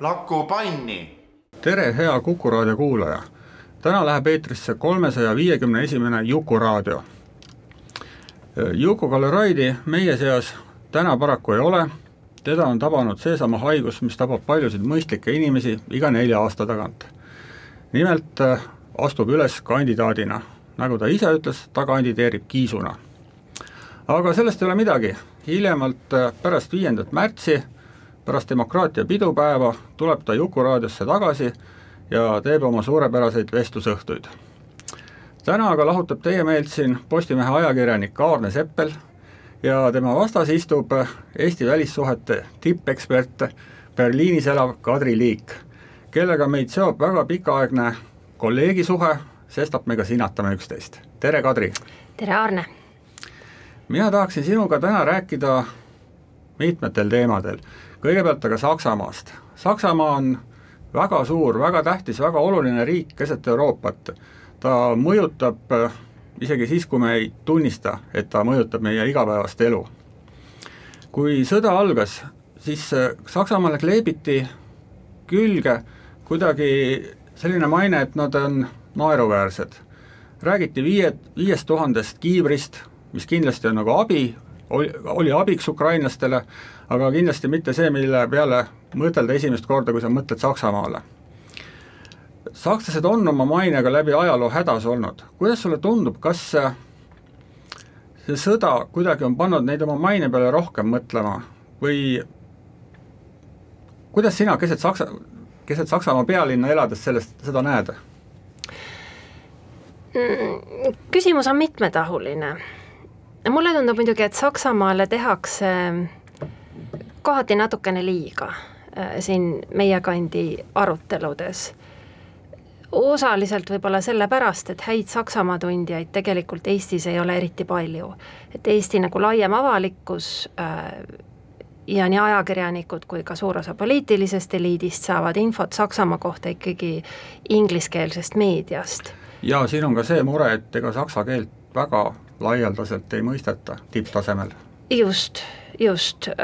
Laku panni. tere, hea Kuku raadio kuulaja. täna läheb eetrisse kolmesaja viiekümne esimene Juku raadio. Juku-Kalle Raidi meie seas täna paraku ei ole, teda on tabanud seesama haigus, mis tabab paljusid mõistlikke inimesi iga nelja aasta tagant. nimelt äh, astub üles kandidaadina, nagu ta ise ütles, ta kandideerib kiisuna. aga sellest ei ole midagi, hiljemalt äh, pärast viiendat märtsi pärast demokraatia pidupäeva tuleb ta Jukuraadiosse tagasi ja teeb oma suurepäraseid vestlusõhtuid. täna aga lahutab teie meelt siin Postimehe ajakirjanik Aarne Seppel ja tema vastas istub Eesti välissuhete tippekspert, Berliinis elav Kadri Liik, kellega meid seob väga pikaaegne kolleegisuhe, sestap me ka sinatame üksteist. tere, Kadri! tere, Aarne! mina tahaksin sinuga täna rääkida mitmetel teemadel kõigepealt aga Saksamaast. Saksamaa on väga suur, väga tähtis, väga oluline riik keset Euroopat. ta mõjutab äh, isegi siis, kui me ei tunnista, et ta mõjutab meie igapäevast elu. kui sõda algas, siis äh, Saksamaale kleebiti külge kuidagi selline maine, et nad on naeruväärsed. räägiti viie, viiest tuhandest kiibrist, mis kindlasti on nagu abi, oli, abiks ukrainlastele, aga kindlasti mitte see, mille peale mõtelda esimest korda, kui sa mõtled Saksamaale. sakslased on oma mainega läbi ajaloo hädas olnud, kuidas sulle tundub, kas see, sõda kuidagi on pannud neid oma maine peale rohkem mõtlema või kuidas sina keset Saksa, keset Saksamaa pealinna elades sellest, seda näed? Mm, küsimus on mitmetahuline. mulle tundub muidugi, et Saksamaale tehakse kohati natukene liiga äh, siin meie kandi aruteludes. osaliselt võib-olla sellepärast, et häid Saksamaa tundjaid tegelikult Eestis ei ole eriti palju. et Eesti nagu laiem avalikkus äh, ja nii ajakirjanikud kui ka suur osa poliitilisest eliidist saavad infot Saksamaa kohta ikkagi ingliskeelsest meediast. ja siin on ka see mure, et ega saksa keelt väga laialdaselt ei mõisteta tipptasemel. just just, äh,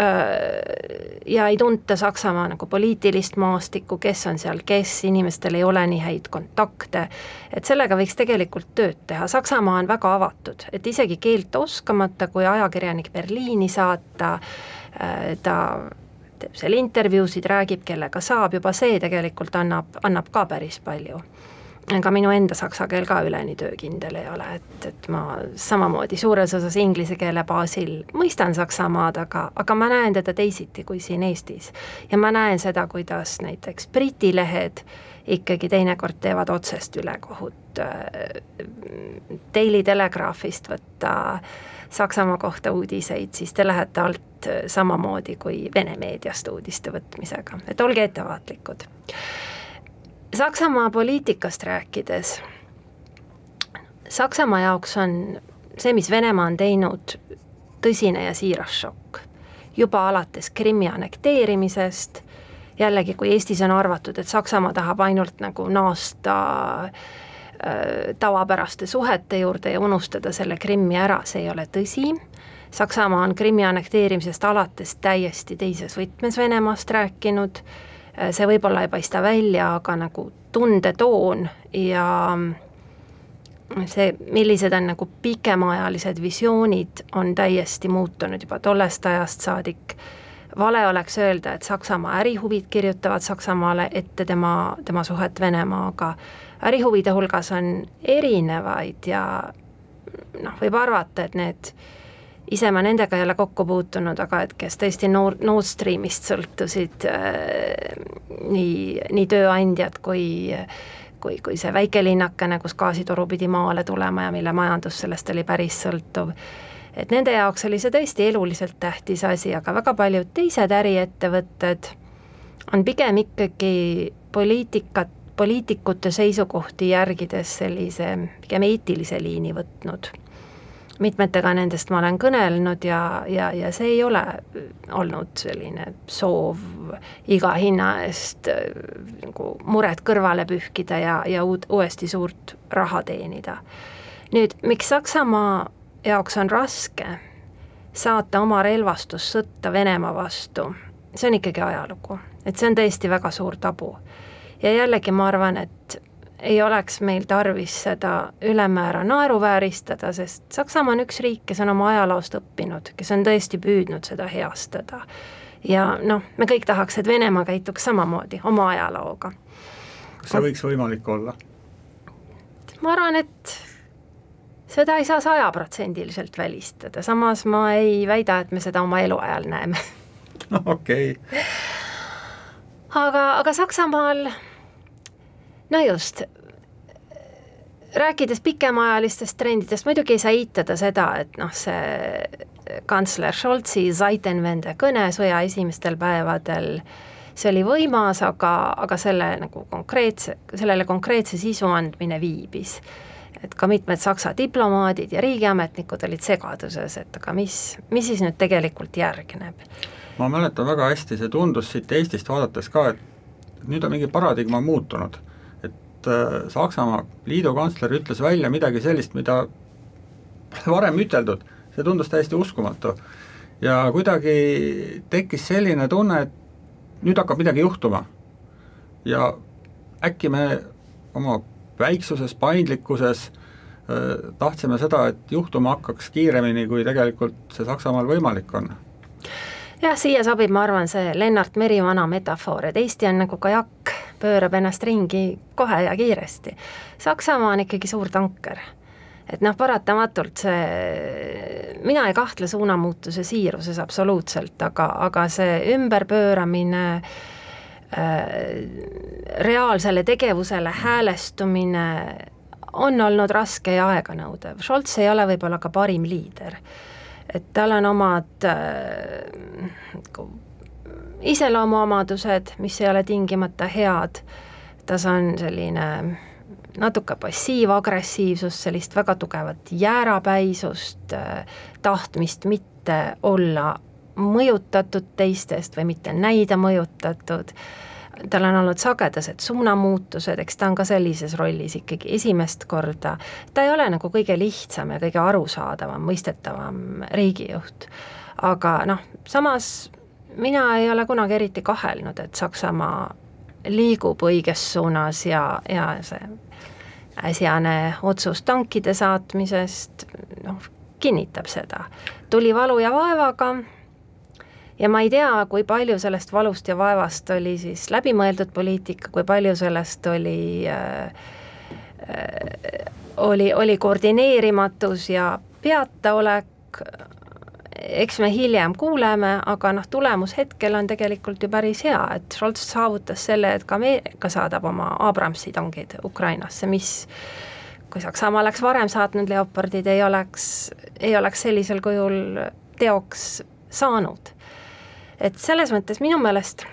ja ei tunta Saksamaa nagu poliitilist maastikku, kes on seal kes, inimestel ei ole nii häid kontakte, et sellega võiks tegelikult tööd teha, Saksamaa on väga avatud, et isegi keelt oskamata, kui ajakirjanik Berliini saata, äh, ta teeb seal intervjuusid, räägib, kellega saab, juba see tegelikult annab, annab ka päris palju ega minu enda saksa keel ka üleni töökindel ei ole, et, et ma samamoodi suures osas inglise keele baasil mõistan Saksamaad, aga, aga ma näen teda teisiti kui siin Eestis. ja ma näen seda, kuidas näiteks Briti lehed ikkagi teinekord teevad otsest ülekohut äh, Daily Telegraphist võtta Saksamaa kohta uudiseid, siis te lähete alt samamoodi kui Vene meediast uudiste võtmisega, et olge ettevaatlikud Saksamaa poliitikast rääkides, Saksamaa jaoks on see, mis Venemaa on teinud, tõsine ja siiras šokk. juba alates Krimmi annekteerimisest, jällegi, kui Eestis on arvatud, et Saksamaa tahab ainult nagu naasta äh, tavapäraste suhete juurde ja unustada selle Krimmi ära, see ei ole tõsi. Saksamaa on Krimmi annekteerimisest alates täiesti teises võtmes Venemaast rääkinud see võib-olla ei paista välja, aga nagu tundetoon ja see, millised on nagu pikemaajalised visioonid, on täiesti muutunud juba tollest ajast saadik. vale oleks öelda, et Saksamaa ärihuvid kirjutavad Saksamaale ette tema, tema suhet Venemaaga, ärihuvide hulgas on erinevaid ja noh, võib arvata, et need ise ma nendega ei ole kokku puutunud, aga et kes tõesti Nord, Nord Streamist sõltusid äh, nii, nii tööandjad kui kui, kui see väikelinnakene, kus gaasitoru pidi maale tulema ja mille majandus sellest oli päris sõltuv. et nende jaoks oli see tõesti eluliselt tähtis asi, aga väga paljud teised äriettevõtted on pigem ikkagi poliitikat, poliitikute seisukohti järgides sellise pigem eetilise liini võtnud mitmetega nendest ma olen kõnelnud ja, ja, ja see ei ole olnud selline soov iga hinna eest äh, nagu mured kõrvale pühkida ja, ja uud, uuesti suurt raha teenida. nüüd, miks Saksamaa jaoks on raske saata oma relvastussõtta Venemaa vastu, see on ikkagi ajalugu, et see on tõesti väga suur tabu. ja jällegi ma arvan, et ei oleks meil tarvis seda ülemäära naeruvääristada, sest Saksamaa on üks riik, kes on oma ajaloost õppinud, kes on tõesti püüdnud seda heastada. ja noh, me kõik tahaks, et Venemaa käituks samamoodi oma ajalooga. kas see võiks võimalik olla? ma arvan, et seda ei saa sajaprotsendiliselt välistada, samas ma ei väida, et me seda oma eluajal näeme. okei aga, aga Saksamaal no just, rääkides pikemaajalistest trendidest, muidugi ei saa eitada seda, et noh, see kantsler Scholzi Zeitenwende kõne sõja esimestel päevadel, see oli võimas, aga, aga selle nagu konkreetse, sellele konkreetse sisu andmine viibis. et ka mitmed Saksa diplomaadid ja riigiametnikud olid segaduses, et aga mis, mis siis nüüd tegelikult järgneb? ma mäletan väga hästi, see tundus siit Eestist vaadates ka, et nüüd on mingi paradigma muutunud et äh, Saksamaa liidukantsler ütles välja midagi sellist, mida varem üteldud, see tundus täiesti uskumatu. ja kuidagi tekkis selline tunne, et nüüd hakkab midagi juhtuma. ja äkki me oma väiksuses, paindlikkuses äh, tahtsime seda, et juhtuma hakkaks kiiremini, kui tegelikult see Saksamaal võimalik on jah, siia sobib, ma arvan, see Lennart Meri vana metafoor, et Eesti on nagu kajak, pöörab ennast ringi kohe ja kiiresti. Saksamaa on ikkagi suur tanker. et noh, paratamatult see, mina ei kahtle suunamuutuse siiruses absoluutselt, aga, aga see ümberpööramine äh, reaalsele tegevusele häälestumine on olnud raske ja aeganõudev, Scholz ei ole võib-olla ka parim liider et tal on omad äh, iseloomuomadused, mis ei ole tingimata head, tas on selline natuke passiivagressiivsust, sellist väga tugevat jäärapäisust, tahtmist mitte olla mõjutatud teistest või mitte näida mõjutatud. Tal on olnud sagedased suunamuutused, eks ta on ka sellises rollis ikkagi esimest korda, ta ei ole nagu kõige lihtsam ja kõige arusaadavam, mõistetavam riigijuht. aga noh, samas mina ei ole kunagi eriti kahelnud, et Saksamaa liigub õiges suunas ja, ja see äsjane otsus tankide saatmisest noh, kinnitab seda. tuli valu ja vaevaga ja ma ei tea, kui palju sellest valust ja vaevast oli siis läbimõeldud poliitika, kui palju sellest oli äh, äh, oli, oli koordineerimatus ja peataolek, eks me hiljem kuuleme, aga noh, tulemus hetkel on tegelikult ju päris hea, et Scholz saavutas selle, et ka Ameerika saadab oma Abramsi tangid Ukrainasse, mis kui Saksamaa oleks varem saatnud Leopardid, ei oleks, ei oleks sellisel kujul teoks saanud et selles mõttes minu meelest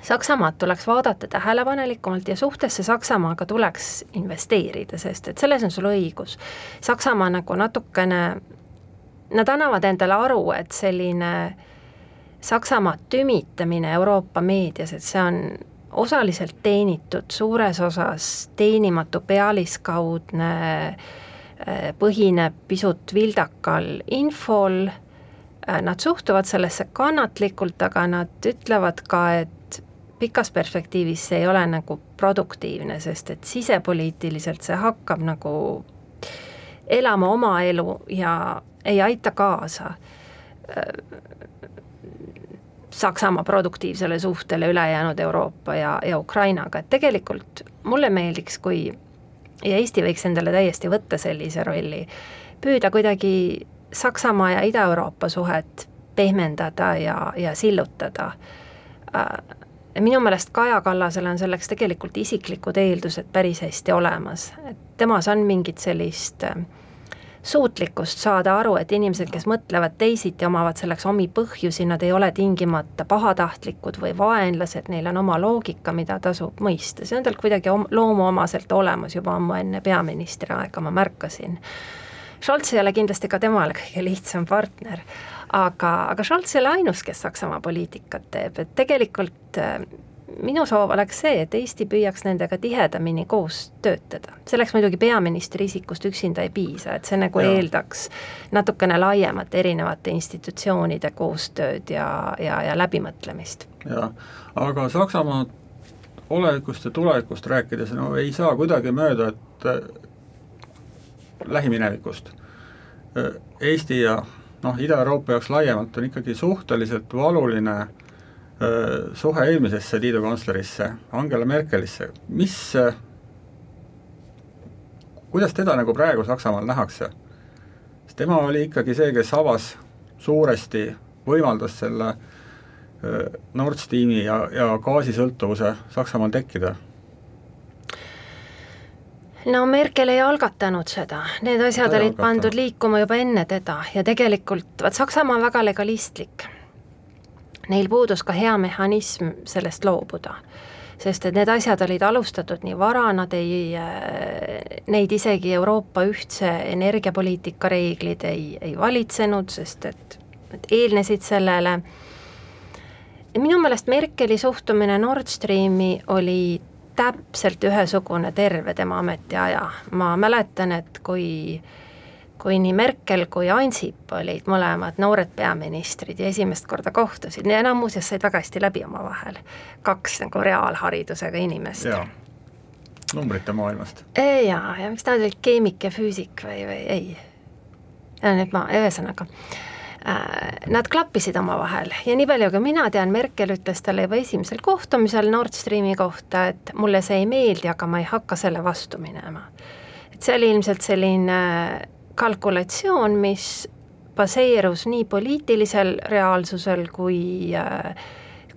Saksamaad tuleks vaadata tähelepanelikumalt ja suhtesse Saksamaaga tuleks investeerida, sest et selles on sul õigus. Saksamaa nagu natukene, nad annavad endale aru, et selline Saksamaa tümitamine Euroopa meedias, et see on osaliselt teenitud, suures osas teenimatu, pealiskaudne, eh, põhineb pisut vildakal infol. Äh, nad suhtuvad sellesse kannatlikult, aga nad ütlevad ka, et pikas perspektiivis see ei ole nagu produktiivne, sest et sisepoliitiliselt see hakkab nagu elama oma elu ja ei aita kaasa äh, Saksamaa produktiivsele suhtele ülejäänud Euroopa ja, ja Ukrainaga, et tegelikult mulle meeldiks, kui ja Eesti võiks endale täiesti võtta sellise rolli, püüda kuidagi Saksamaa ja Ida-Euroopa suhet pehmendada ja, ja sillutada. Äh, minu meelest Kaja Kallasel on selleks tegelikult isiklikud eeldused päris hästi olemas, et temas on mingit sellist äh, suutlikkust saada aru, et inimesed, kes mõtlevad teisiti, omavad selleks omi põhjusi, nad ei ole tingimata pahatahtlikud või vaenlased, neil on oma loogika, mida tasub mõista, see on tal kuidagi om-, loomuomaselt olemas juba ammu enne peaministri aega, ma märkasin. Scholz ei ole kindlasti ka temale kõige lihtsam partner, aga, aga Scholz ei ole ainus, kes Saksamaa poliitikat teeb, et tegelikult minu soov oleks see, et Eesti püüaks nendega tihedamini koos töötada. selleks muidugi peaministri isikust üksinda ei piisa, et see nagu ja. eeldaks natukene laiemat erinevate institutsioonide koostööd ja, ja, ja läbimõtlemist. jah, aga Saksamaa olevikust ja tulevikust rääkides, no ei saa kuidagi mööda, et äh, lähiminevikust äh, Eesti ja noh, Ida-Euroopa jaoks laiemalt on ikkagi suhteliselt valuline Äh, suhe eelmisesse liidukantslerisse, Angela Merkelisse, mis, äh, kuidas teda nagu praegu Saksamaal nähakse? sest tema oli ikkagi see, kes avas suuresti, võimaldas selle äh, Nord Streami ja, ja gaasisõltuvuse Saksamaal tekkida. No Merkel ei algatanud seda, need asjad olid pandud liikuma juba enne teda ja tegelikult vaat Saksamaa on väga legalistlik neil puudus ka hea mehhanism sellest loobuda. sest et need asjad olid alustatud nii vara, nad ei, äh, neid isegi Euroopa ühtse energiapoliitika reeglid ei, ei valitsenud, sest et need eelnesid sellele. minu meelest Merkeli suhtumine Nord Streami oli täpselt ühesugune terve tema ametiaja, ma mäletan, et kui äh, kui nii Merkel kui Ansip olid mõlemad noored peaministrid ja esimest korda kohtusid, ja nad muuseas said väga hästi läbi omavahel, kaks nagu reaalharidusega inimest. numbrite maailmast. jaa, ja miks ta oli keemik ja füüsik või, või ei? nüüd ma, ühesõnaga äh, Nad klappisid omavahel ja nii palju, kui mina tean, Merkel ütles talle juba esimesel kohtumisel Nord Streami kohta, et mulle see ei meeldi, aga ma ei hakka selle vastu minema. et see oli ilmselt selline kalkulatsioon, mis baseerus nii poliitilisel reaalsusel kui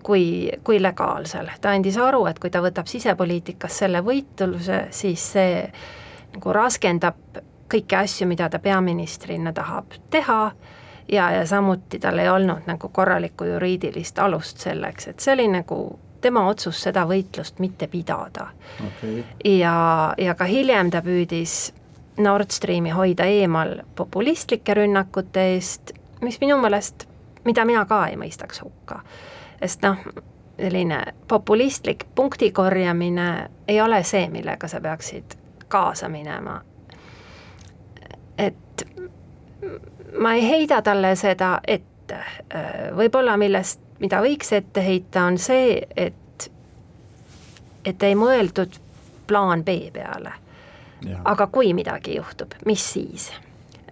kui, kui legaalsel, ta andis aru, et kui ta võtab sisepoliitikas selle võitluse, siis see nagu raskendab kõiki asju, mida ta peaministrina tahab teha. Ja, ja samuti tal ei olnud nagu korralikku juriidilist alust selleks, et see oli nagu tema otsus seda võitlust mitte pidada. Okay.. ja, ja ka hiljem ta püüdis Nord Streami hoida eemal populistlike rünnakute eest, mis minu meelest, mida mina ka ei mõistaks hukka. sest noh, selline populistlik punkti korjamine ei ole see, millega sa peaksid kaasa minema. et ma ei heida talle seda ette, võib-olla millest, mida võiks ette heita, on see, et et ei mõeldud plaan B peale aga kui midagi juhtub, mis siis?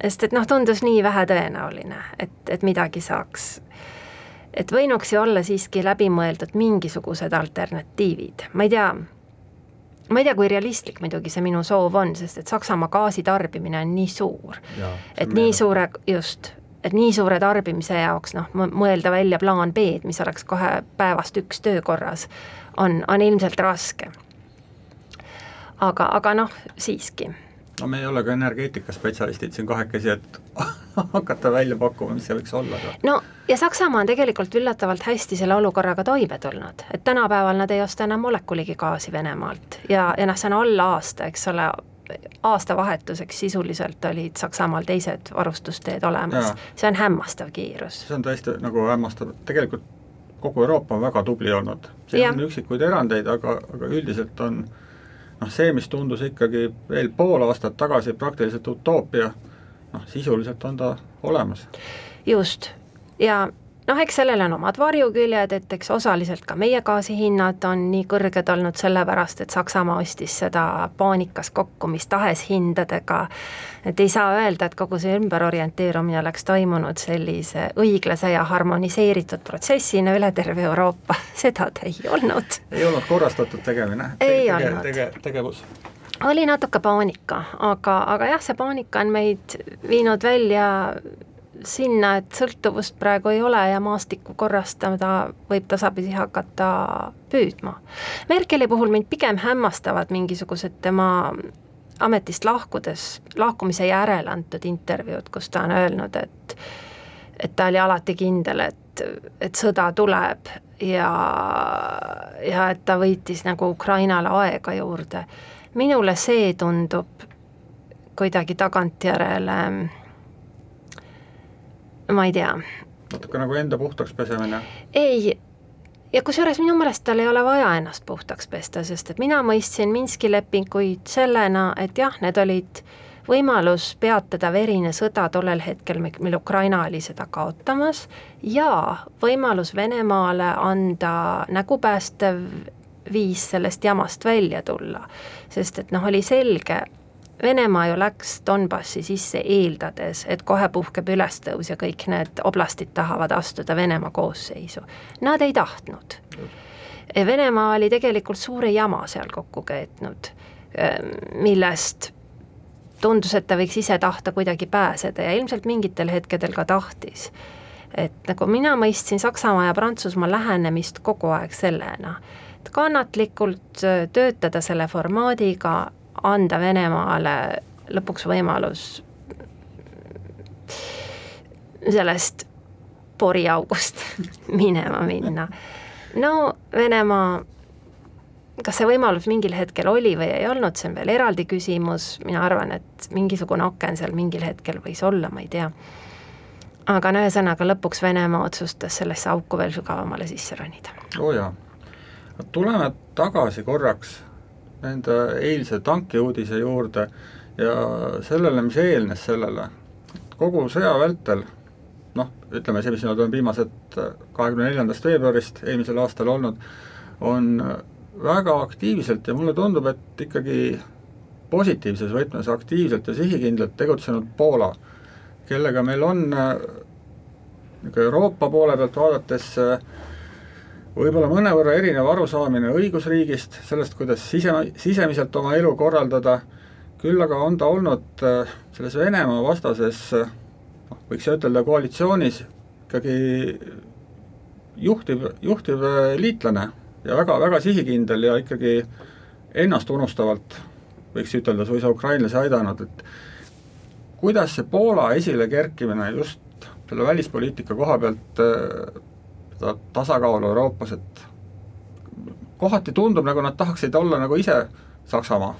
sest et noh, tundus nii vähetõenäoline, et, et midagi saaks, et võinuks ju olla siiski läbimõeldud mingisugused alternatiivid, ma ei tea, ma ei tea, kui realistlik muidugi see minu soov on, sest et Saksamaa gaasitarbimine on nii suur, et nii suure, just, et nii suure tarbimise jaoks noh, mõelda välja plaan B-d, mis oleks kohe päevast üks töökorras, on, on ilmselt raske aga, aga noh, siiski. no me ei ole ka energeetikaspetsialistid siin kahekesi, et hakata välja pakkuma, mis see võiks olla. no ja Saksamaa on tegelikult üllatavalt hästi selle olukorraga toime tulnud, et tänapäeval nad ei osta enam molekuligi gaasi Venemaalt. Ja, ja noh, see on alla aasta, eks ole, aastavahetuseks sisuliselt olid Saksamaal teised varustusteed olemas, see on hämmastav kiirus. see on tõesti nagu hämmastav, tegelikult kogu Euroopa on väga tubli olnud, siin on üksikuid erandeid, aga, aga üldiselt on äh, noh, see, mis tundus ikkagi veel pool aastat tagasi praktiliselt utoopia, noh sisuliselt on ta olemas. just, ja noh, eks sellel on omad varjuküljed, et eks osaliselt ka meie gaasihinnad on nii kõrged olnud sellepärast, et Saksamaa ostis seda paanikas kokku mis tahes hindadega, et ei saa öelda, et kogu see ümberorienteerumine oleks toimunud sellise õiglase ja harmoniseeritud protsessina üle terve Euroopa, seda ta ei olnud. ei olnud korrastatud tegemine te, ei tege, olnud. tege, tegevus. Oli natuke paanika, aga, aga jah, see paanika on meid viinud välja sinna, et sõltuvust praegu ei ole ja maastikku korrastada võib tasapisi hakata püüdma. Merkeli puhul mind pigem hämmastavad mingisugused tema ametist lahkudes, lahkumise järel antud intervjuud, kus ta on öelnud, et et ta oli alati kindel, et, et sõda tuleb ja, ja et ta võitis nagu Ukrainale aega juurde. minule see tundub kuidagi tagantjärele ma ei tea. natuke nagu enda puhtaks pesemine? ei, ja kusjuures minu meelest tal ei ole vaja ennast puhtaks pesta, sest et mina mõistsin Minski lepinguid sellena, et jah, need olid võimalus peatada verine sõda tollel hetkel, mil Ukraina oli seda kaotamas, ja võimalus Venemaale anda nägupäästev viis sellest jamast välja tulla. sest et noh, oli selge, Venemaa ju läks Donbassi sisse eeldades, et kohe puhkeb ülestõus ja kõik need oblastid tahavad astuda Venemaa koosseisu. Nad ei tahtnud. Venemaa oli tegelikult suure jama seal kokku keetnud, ehm, millest tundus, et ta võiks ise tahta kuidagi pääseda ja ilmselt mingitel hetkedel ka tahtis. et nagu mina mõistsin Saksamaa ja Prantsusmaa lähenemist kogu aeg sellena, et kannatlikult töötada selle formaadiga, anda Venemaale lõpuks võimalus sellest poriaugust minema minna. no Venemaa, kas see võimalus mingil hetkel oli või ei olnud, see on veel eraldi küsimus, mina arvan, et mingisugune aken seal mingil hetkel võis olla, ma ei tea. aga no ühesõnaga, lõpuks Venemaa otsustas sellesse auku veel sügavamale sisse ronida. oo oh jaa, tuleme tagasi korraks nende eilse tankiuudise juurde ja sellele, mis eelnes sellele, kogu sõja vältel noh, ütleme see, mis nad on viimased kahekümne neljandast veebruarist eelmisel aastal olnud, on väga aktiivselt ja mulle tundub, et ikkagi positiivses võtmes aktiivselt ja sihikindlalt tegutsenud Poola, kellega meil on niisugune Euroopa poole pealt vaadates äh, võib-olla mõnevõrra erinev arusaamine õigusriigist, sellest, kuidas sise, sisemiselt oma elu korraldada, küll aga on ta olnud äh, selles Venemaa vastases noh, võiks ütelda koalitsioonis ikkagi juhtiv, juhtiv äh, liitlane ja väga, väga sihikindel ja ikkagi ennast unustavalt võiks ütelda suisa ukrainlasi aidanud, et kuidas see Poola esile kerkimine just selle välispoliitika koha pealt seda tasakaalu Euroopas, et kohati tundub, nagu nad tahaksid olla nagu ise Saksamaa.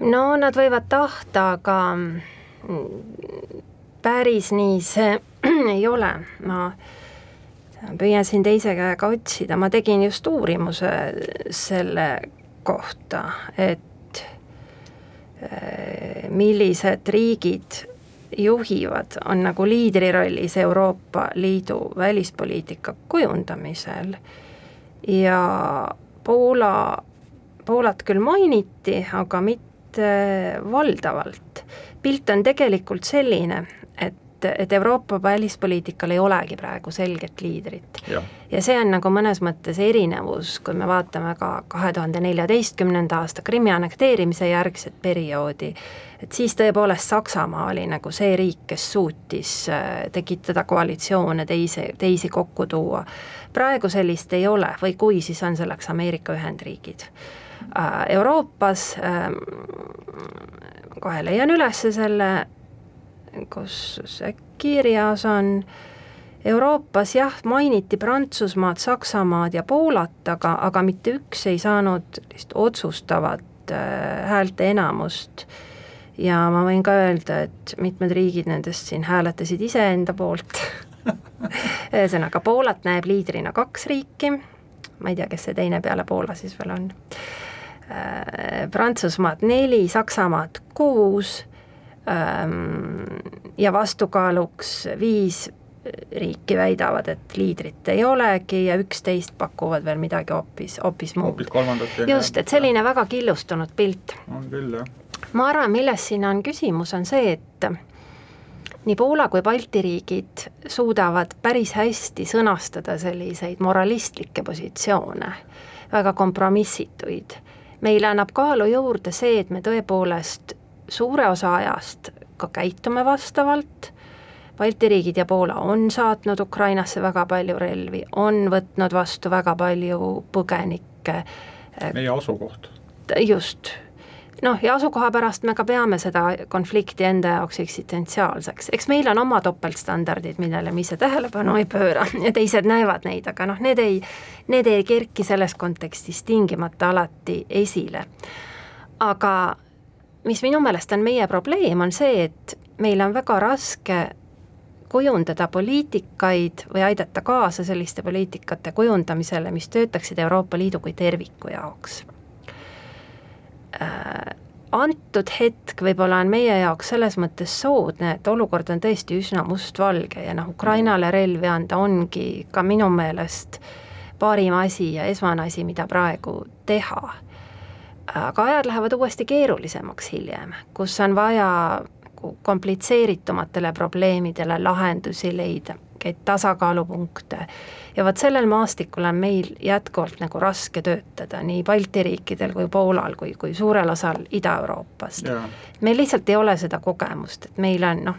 no nad võivad tahta, aga päris nii see ei ole, ma püüan siin teise käega otsida, ma tegin just uurimuse selle kohta, et eh, millised riigid juhivad, on nagu liidri rollis Euroopa Liidu välispoliitika kujundamisel ja Poola, Poolat küll mainiti, aga mitte valdavalt. pilt on tegelikult selline, et et, et Euroopa välispoliitikal ei olegi praegu selget liidrit. ja see on nagu mõnes mõttes erinevus, kui me vaatame ka kahe tuhande neljateistkümnenda aasta Krimmi annekteerimise järgset perioodi, et siis tõepoolest Saksamaa oli nagu see riik, kes suutis äh, tekitada koalitsioone, teisi, teisi kokku tuua. praegu sellist ei ole või kui, siis on selleks Ameerika Ühendriigid. Äh, Euroopas ähm, kohe leian üles selle kus see kirjas on, Euroopas jah, mainiti Prantsusmaad, Saksamaad ja Poolat, aga, aga mitte üks ei saanud sellist otsustavat äh, häälte enamust. ja ma võin ka öelda, et mitmed riigid nendest siin hääletasid iseenda poolt. Ühesõnaga, Poolat näeb liidrina kaks riiki, ma ei tea, kes see teine peale Poola siis veel on. Äh,, Prantsusmaad neli, Saksamaad kuus ja vastukaaluks viis riiki väidavad, et liidrit ei olegi ja üksteist pakuvad veel midagi hoopis, hoopis muud. hoopis kolmandat. just, et selline väga killustunud pilt. on küll, jah. ma arvan, milles siin on küsimus, on see, et nii Poola kui Balti riigid suudavad päris hästi sõnastada selliseid moralistlikke positsioone, väga kompromissituid. meile annab kaalu juurde see, et me tõepoolest suure osa ajast ka käitume vastavalt, Balti riigid ja Poola on saatnud Ukrainasse väga palju relvi, on võtnud vastu väga palju põgenikke. meie asukoht. just noh, ja asukoha pärast me ka peame seda konflikti enda jaoks eksistentsiaalseks, eks meil on oma topeltstandardid, millele me ise tähelepanu ei pööra ja teised näevad neid, aga noh, need ei, need ei kerki selles kontekstis tingimata alati esile. aga mis minu meelest on meie probleem, on see, et meil on väga raske kujundada poliitikaid või aidata kaasa selliste poliitikate kujundamisele, mis töötaksid Euroopa Liidu kui terviku jaoks äh, antud hetk võib-olla on meie jaoks selles mõttes soodne, et olukord on tõesti üsna mustvalge ja noh, Ukrainale relvi anda ongi ka minu meelest parim asi ja esmane asi, mida praegu teha. Aga ajad lähevad uuesti keerulisemaks hiljem, kus on vaja nagu komplitseeritumatele probleemidele lahendusi leida, mingeid tasakaalupunkte. Ja vot sellel maastikul on meil jätkuvalt nagu raske töötada nii Balti riikidel kui Poolal kui, kui suurel osal Ida-Euroopast. meil lihtsalt ei ole seda kogemust, et meil on noh,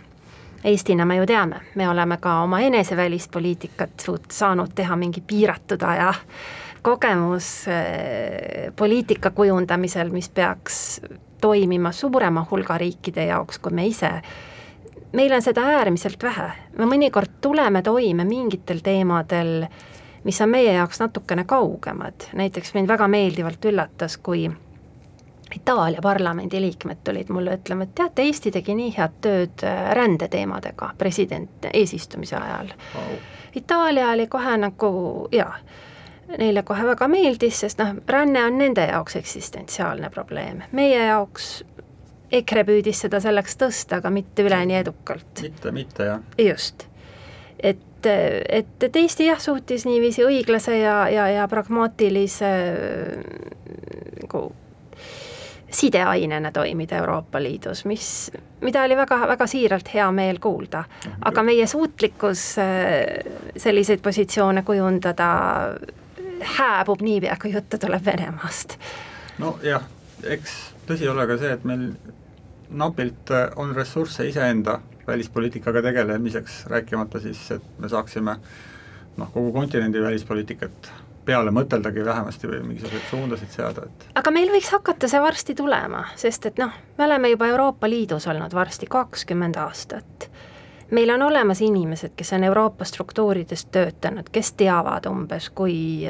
Eestina me ju teame, me oleme ka oma enese välispoliitikat suut-, saanud teha mingi piiratud aja kogemus äh, poliitika kujundamisel, mis peaks toimima suurema hulga riikide jaoks kui me ise meil on seda äärmiselt vähe, me mõnikord tuleme toime mingitel teemadel, mis on meie jaoks natukene kaugemad, näiteks mind väga meeldivalt üllatas, kui Itaalia parlamendi liikmed tulid mulle ütlema, et teate, Eesti tegi nii head tööd äh, rändeteemadega president eesistumise ajal. Wow.. Itaalia oli kohe nagu jaa, neile kohe väga meeldis, sest noh, ränne on nende jaoks eksistentsiaalne probleem, meie jaoks EKRE püüdis seda selleks tõsta, aga mitte üleni edukalt. mitte, mitte jah. just. et, et, et Eesti jah, suutis niiviisi õiglase ja, ja, ja pragmaatilise nagu sideainena toimida Euroopa Liidus, mis, mida oli väga, väga siiralt hea meel kuulda. aga meie suutlikkus äh, selliseid positsioone kujundada hääbub niipea, kui juttu tuleb Venemaast. nojah, eks tõsi ole ka see, et meil napilt äh, on ressursse iseenda välispoliitikaga tegelemiseks, rääkimata siis, et me saaksime noh, kogu kontinendi välispoliitikat peale mõteldagi vähemasti või mingisuguseid suundasid seada, et aga meil võiks hakata see varsti tulema, sest et noh, me oleme juba Euroopa Liidus olnud varsti kakskümmend aastat. Meil on olemas inimesed, kes on Euroopa struktuurides töötanud, kes teavad umbes, kui,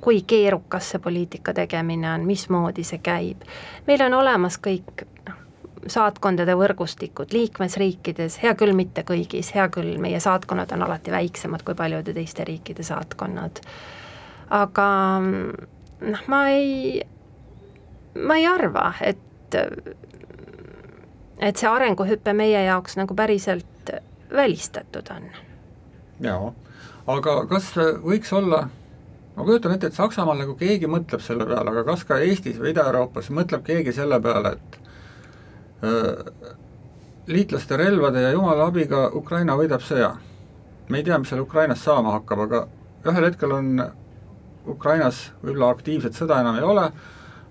kui keerukas see poliitika tegemine on, mismoodi see käib. meil on olemas kõik noh, saatkondade võrgustikud liikmesriikides, hea küll, mitte kõigis, hea küll, meie saatkonnad on alati väiksemad kui paljude teiste riikide saatkonnad. aga noh, ma ei, ma ei arva, et, et see arenguhüpe meie jaoks nagu päriselt välistatud on. jaa, aga kas võiks olla ma kujutan ette, et Saksamaal nagu keegi mõtleb selle peale, aga kas ka Eestis või Ida-Euroopas mõtleb keegi selle peale, et Äh, liitlaste relvade ja jumala abiga Ukraina võidab sõja. me ei tea, mis seal Ukrainas saama hakkab, aga ühel hetkel on Ukrainas võib-olla aktiivset sõda enam ei ole,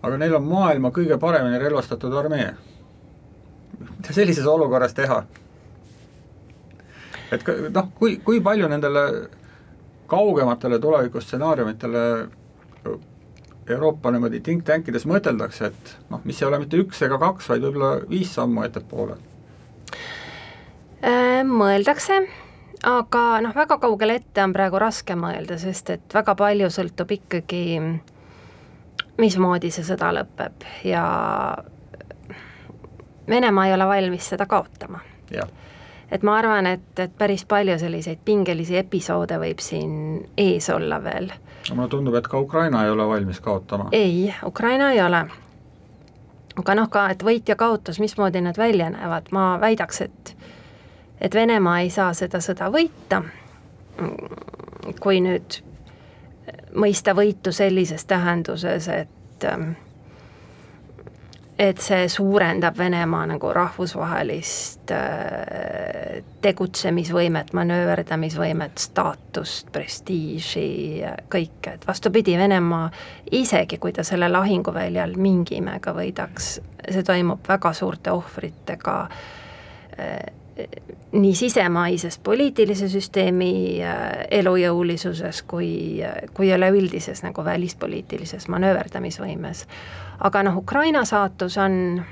aga neil on maailma kõige paremini relvastatud armee. mida sellises olukorras teha? Et noh, kui, kui palju nendele kaugematele tulevikustsenaariumitele Euroopa niimoodi think tankides mõteldakse, et noh, mis ei ole mitte üks ega kaks, vaid võib-olla viis sammu ettepoole? Äh, mõeldakse, aga noh, väga kaugele ette on praegu raske mõelda, sest et väga palju sõltub ikkagi, mismoodi see sõda lõpeb ja Venemaa ei ole valmis seda kaotama. Et ma arvan, et, et päris palju selliseid pingelisi episoode võib siin ees olla veel mulle tundub, et ka Ukraina ei ole valmis kaotama. ei, Ukraina ei ole. aga noh, ka et võit ja kaotus, mismoodi need välja näevad, ma väidaks, et et Venemaa ei saa seda sõda võita, kui nüüd mõista võitu sellises tähenduses, et et see suurendab Venemaa nagu rahvusvahelist äh, tegutsemisvõimet, manööverdamisvõimet, staatust, prestiiži, kõike, et vastupidi, Venemaa isegi, kui ta selle lahinguväljal mingi imega võidaks, see toimub väga suurte ohvritega, nii sisemaises poliitilise süsteemi elujõulisuses kui, kui üleüldises nagu välispoliitilises manööverdamisvõimes. aga noh, Ukraina saatus on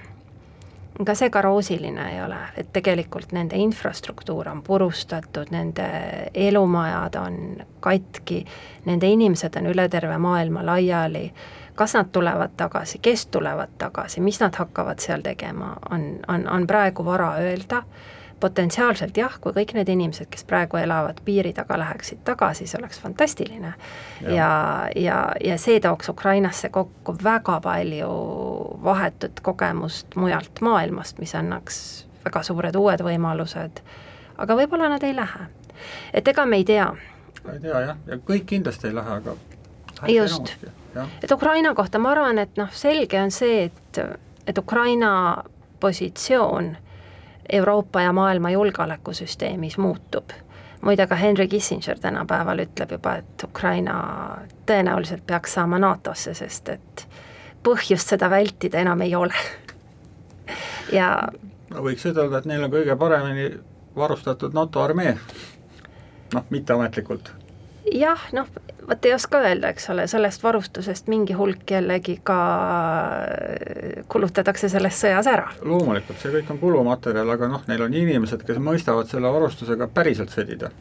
ka see ka roosiline ei ole, et tegelikult nende infrastruktuur on purustatud, nende elumajad on katki, nende inimesed on üle terve maailma laiali, kas nad tulevad tagasi, kes tulevad tagasi, mis nad hakkavad seal tegema, on, on, on praegu vara öelda potentsiaalselt jah, kui kõik need inimesed, kes praegu elavad piiri taga, läheksid tagasi, see oleks fantastiline. ja, ja, ja, ja see tooks Ukrainasse kokku väga palju vahetut kogemust mujalt maailmast, mis annaks väga suured uued võimalused, aga võib-olla nad ei lähe. et ega me ei tea. ei tea jah, ja kõik kindlasti ei lähe, aga just, et Ukraina kohta ma arvan, et noh, selge on see, et, et Ukraina positsioon Euroopa ja maailma julgeolekusüsteemis muutub. muide, ka Henry Kissinger tänapäeval ütleb juba, et Ukraina tõenäoliselt peaks saama NATO-sse, sest et põhjust seda vältida enam ei ole. ja no võiks ütelda, et neil on kõige paremini varustatud NATO armee, noh, mitteametlikult jah, noh, vot ei oska öelda, eks ole, sellest varustusest mingi hulk jällegi ka kulutatakse selles sõjas ära. loomulikult, see kõik on kulumaterjal, aga noh, neil on inimesed, kes mõistavad selle varustusega päriselt sõdida.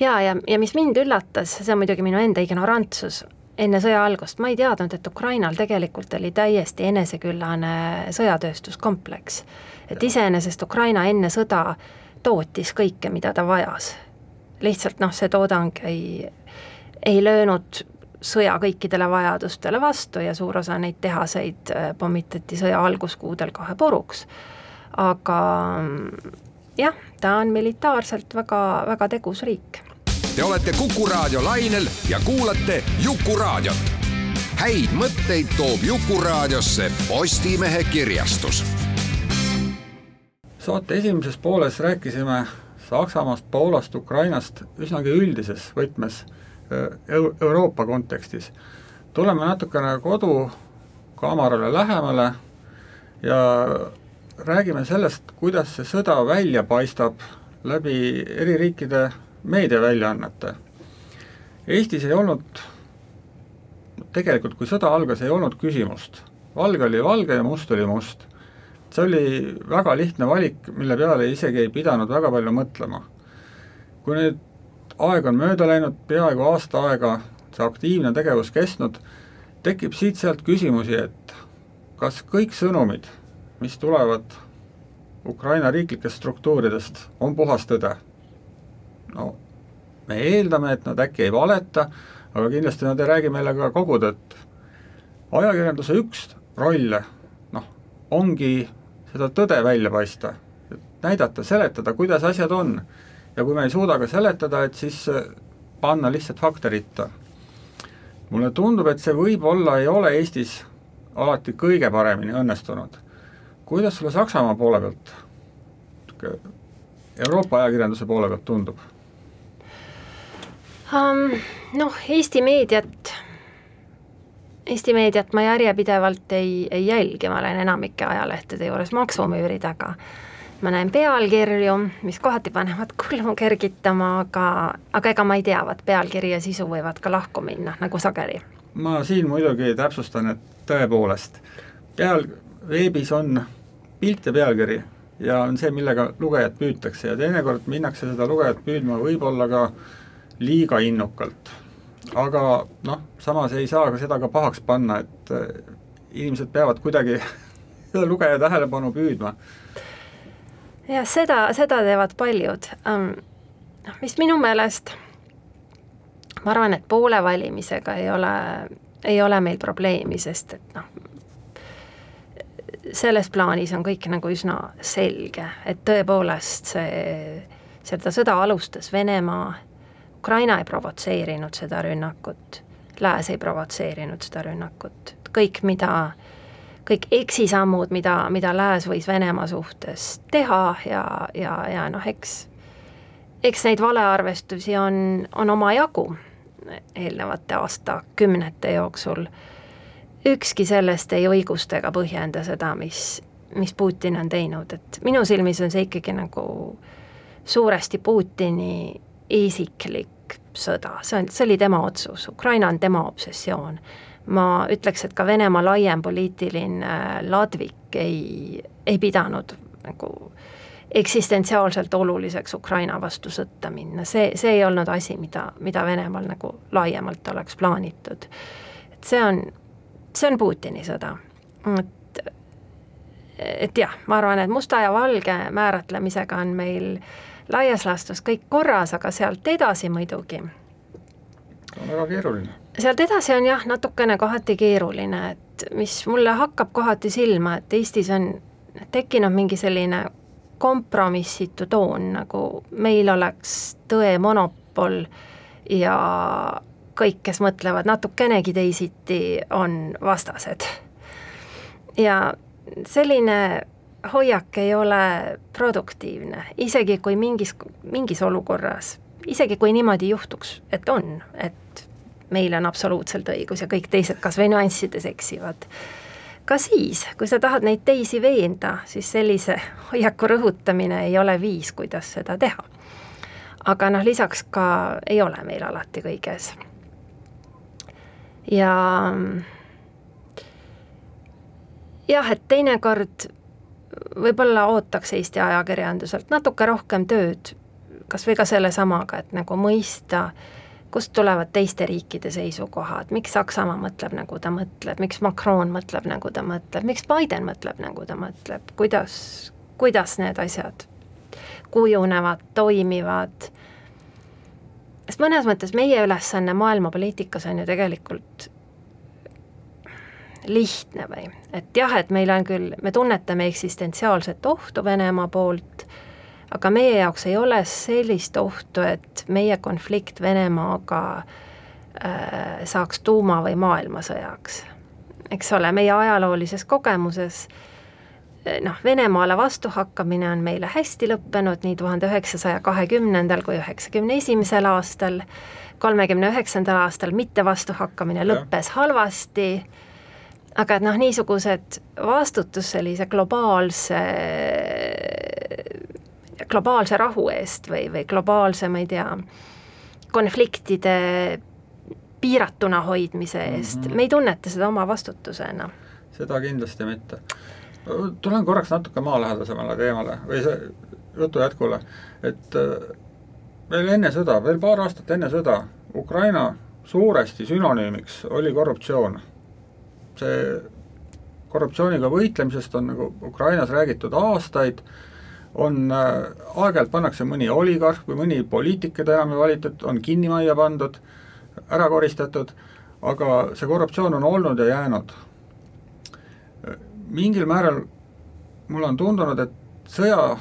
ja, ja, ja mis mind üllatas, see on muidugi minu enda ignorantsus, enne sõja algust ma ei teadnud, et Ukrainal tegelikult oli täiesti eneseküllane sõjatööstuskompleks. et iseenesest Ukraina enne sõda tootis kõike, mida ta vajas lihtsalt noh, see toodang ei, ei löönud sõja kõikidele vajadustele vastu ja suur osa neid tehaseid äh, pommitati sõja alguskuudel kohe puruks. aga jah, ta on militaarselt väga, väga tegus riik. Te olete Kuku raadio lainel ja kuulate Jukuraadiot. häid mõtteid toob Jukuraadiosse Postimehe kirjastus. saate esimeses pooles rääkisime Saksamaast, Poolast, Ukrainast üsnagi üldises võtmes Euroopa kontekstis. tuleme natukene kodukaamarale lähemale ja räägime sellest, kuidas see sõda välja paistab läbi eri riikide meediaväljaannete. Eestis ei olnud, tegelikult kui sõda algas, ei olnud küsimust. valge oli valge ja must oli must see oli väga lihtne valik, mille peale isegi ei pidanud väga palju mõtlema. kui nüüd aeg on mööda läinud, peaaegu aasta aega see aktiivne tegevus kestnud, tekib siit-sealt küsimusi, et kas kõik sõnumid, mis tulevad Ukraina riiklikest struktuuridest, on puhas tõde? no me eeldame, et nad äkki ei valeta, aga kindlasti nad ei räägi meile ka kogu tõtt. ajakirjanduse üks rolle, noh, ongi seda tõde välja paista, näidata, seletada, kuidas asjad on. ja kui me ei suuda ka seletada, et siis äh, panna lihtsalt fakte ritta. mulle tundub, et see võib-olla ei ole Eestis alati kõige paremini õnnestunud. kuidas sulle Saksamaa poole pealt, Euroopa ajakirjanduse poole pealt tundub um,? Noh, Eesti meediat Eesti meediat ma järjepidevalt ei, ei jälgi, ma olen enamike ajalehtede juures maksumüüri taga. ma näen pealkirju, mis kohati panevad kulmu kergitama, aga, aga ega ma ei tea, vaat pealkiri ja sisu võivad ka lahku minna, nagu sageli. ma siin muidugi täpsustan, et tõepoolest, peal, veebis on pilt ja pealkiri ja on see, millega lugejat püütakse ja teinekord minnakse seda lugejat püüdma võib-olla ka liiga innukalt aga noh, samas ei saa ka seda ka pahaks panna, et äh, inimesed peavad kuidagi seda lugeja tähelepanu püüdma. jah, seda, seda teevad paljud um,. noh, mis minu meelest, ma arvan, et poole valimisega ei ole, ei ole meil probleemi, sest et noh, selles plaanis on kõik nagu üsna selge, et tõepoolest see, seda sõda alustas Venemaa Ukraina ei provotseerinud seda rünnakut, Lääs ei provotseerinud seda rünnakut, kõik, mida, kõik eksisammud, mida, mida Lääs võis Venemaa suhtes teha ja, ja, ja noh, eks, eks neid valearvestusi on, on omajagu eelnevate aastakümnete jooksul. ükski sellest ei õigusta ega põhjenda seda, mis, mis Putin on teinud, et minu silmis on see ikkagi nagu suuresti Putini isiklik sõda, see on, see oli tema otsus, Ukraina on tema obsessioon. ma ütleks, et ka Venemaa laiem poliitiline ladvik ei, ei pidanud nagu eksistentsiaalselt oluliseks Ukraina vastu sõtta minna, see, see ei olnud asi, mida, mida Venemaal nagu laiemalt oleks plaanitud. et see on, see on Putini sõda, et et jah, ma arvan, et musta ja valge määratlemisega on meil laias laastus kõik korras, aga sealt edasi muidugi. on väga keeruline. sealt edasi on jah, natukene kohati keeruline, et mis mulle hakkab kohati silma, et Eestis on tekkinud mingi selline kompromissitu toon, nagu meil oleks tõe monopol ja kõik, kes mõtlevad natukenegi teisiti, on vastased. ja selline hoiak ei ole produktiivne, isegi kui mingis, mingis olukorras, isegi kui niimoodi juhtuks, et on, et meil on absoluutselt õigus ja kõik teised kas või nüanssides eksivad. ka siis, kui sa tahad neid teisi veenda, siis sellise hoiaku rõhutamine ei ole viis, kuidas seda teha. aga noh, lisaks ka ei ole meil alati kõiges. ja jah, et teinekord võib-olla ootaks Eesti ajakirjanduselt natuke rohkem tööd, kas või ka sellesamaga, et nagu mõista, kust tulevad teiste riikide seisukohad, miks Saksamaa mõtleb, nagu ta mõtleb, miks Macron mõtleb, nagu ta mõtleb, miks Biden mõtleb, nagu ta mõtleb, kuidas, kuidas need asjad kujunevad, toimivad, sest mõnes mõttes meie ülesanne maailmapoliitikas on ju tegelikult lihtne või, et jah, et meil on küll, me tunnetame eksistentsiaalset ohtu Venemaa poolt, aga meie jaoks ei ole sellist ohtu, et meie konflikt Venemaaga äh, saaks tuuma- või maailmasõjaks. eks ole, meie ajaloolises kogemuses äh, noh, Venemaale vastuhakkamine on meile hästi lõppenud nii tuhande üheksasaja kahekümnendal kui üheksakümne esimesel aastal, kolmekümne üheksandal aastal mitte vastuhakkamine lõppes halvasti aga et noh, niisugused vastutus sellise globaalse, globaalse rahu eest või, või globaalse, ma ei tea, konfliktide piiratuna hoidmise eest mm, -hmm. me ei tunneta seda oma vastutusena. seda kindlasti mitte. tulen korraks natuke maalähedasemale teemale või see jutu jätkule, et äh, veel enne sõda, veel paar aastat enne sõda, Ukraina suuresti sünonüümiks oli korruptsioon see korruptsiooniga võitlemisest on nagu Ukrainas räägitud aastaid, on äh,, aeg-ajalt pannakse mõni oligarh või mõni poliitik, keda enam ei valitud, on kinni majja pandud, ära koristatud, aga see korruptsioon on olnud ja jäänud. mingil määral mulle on tundunud, et sõja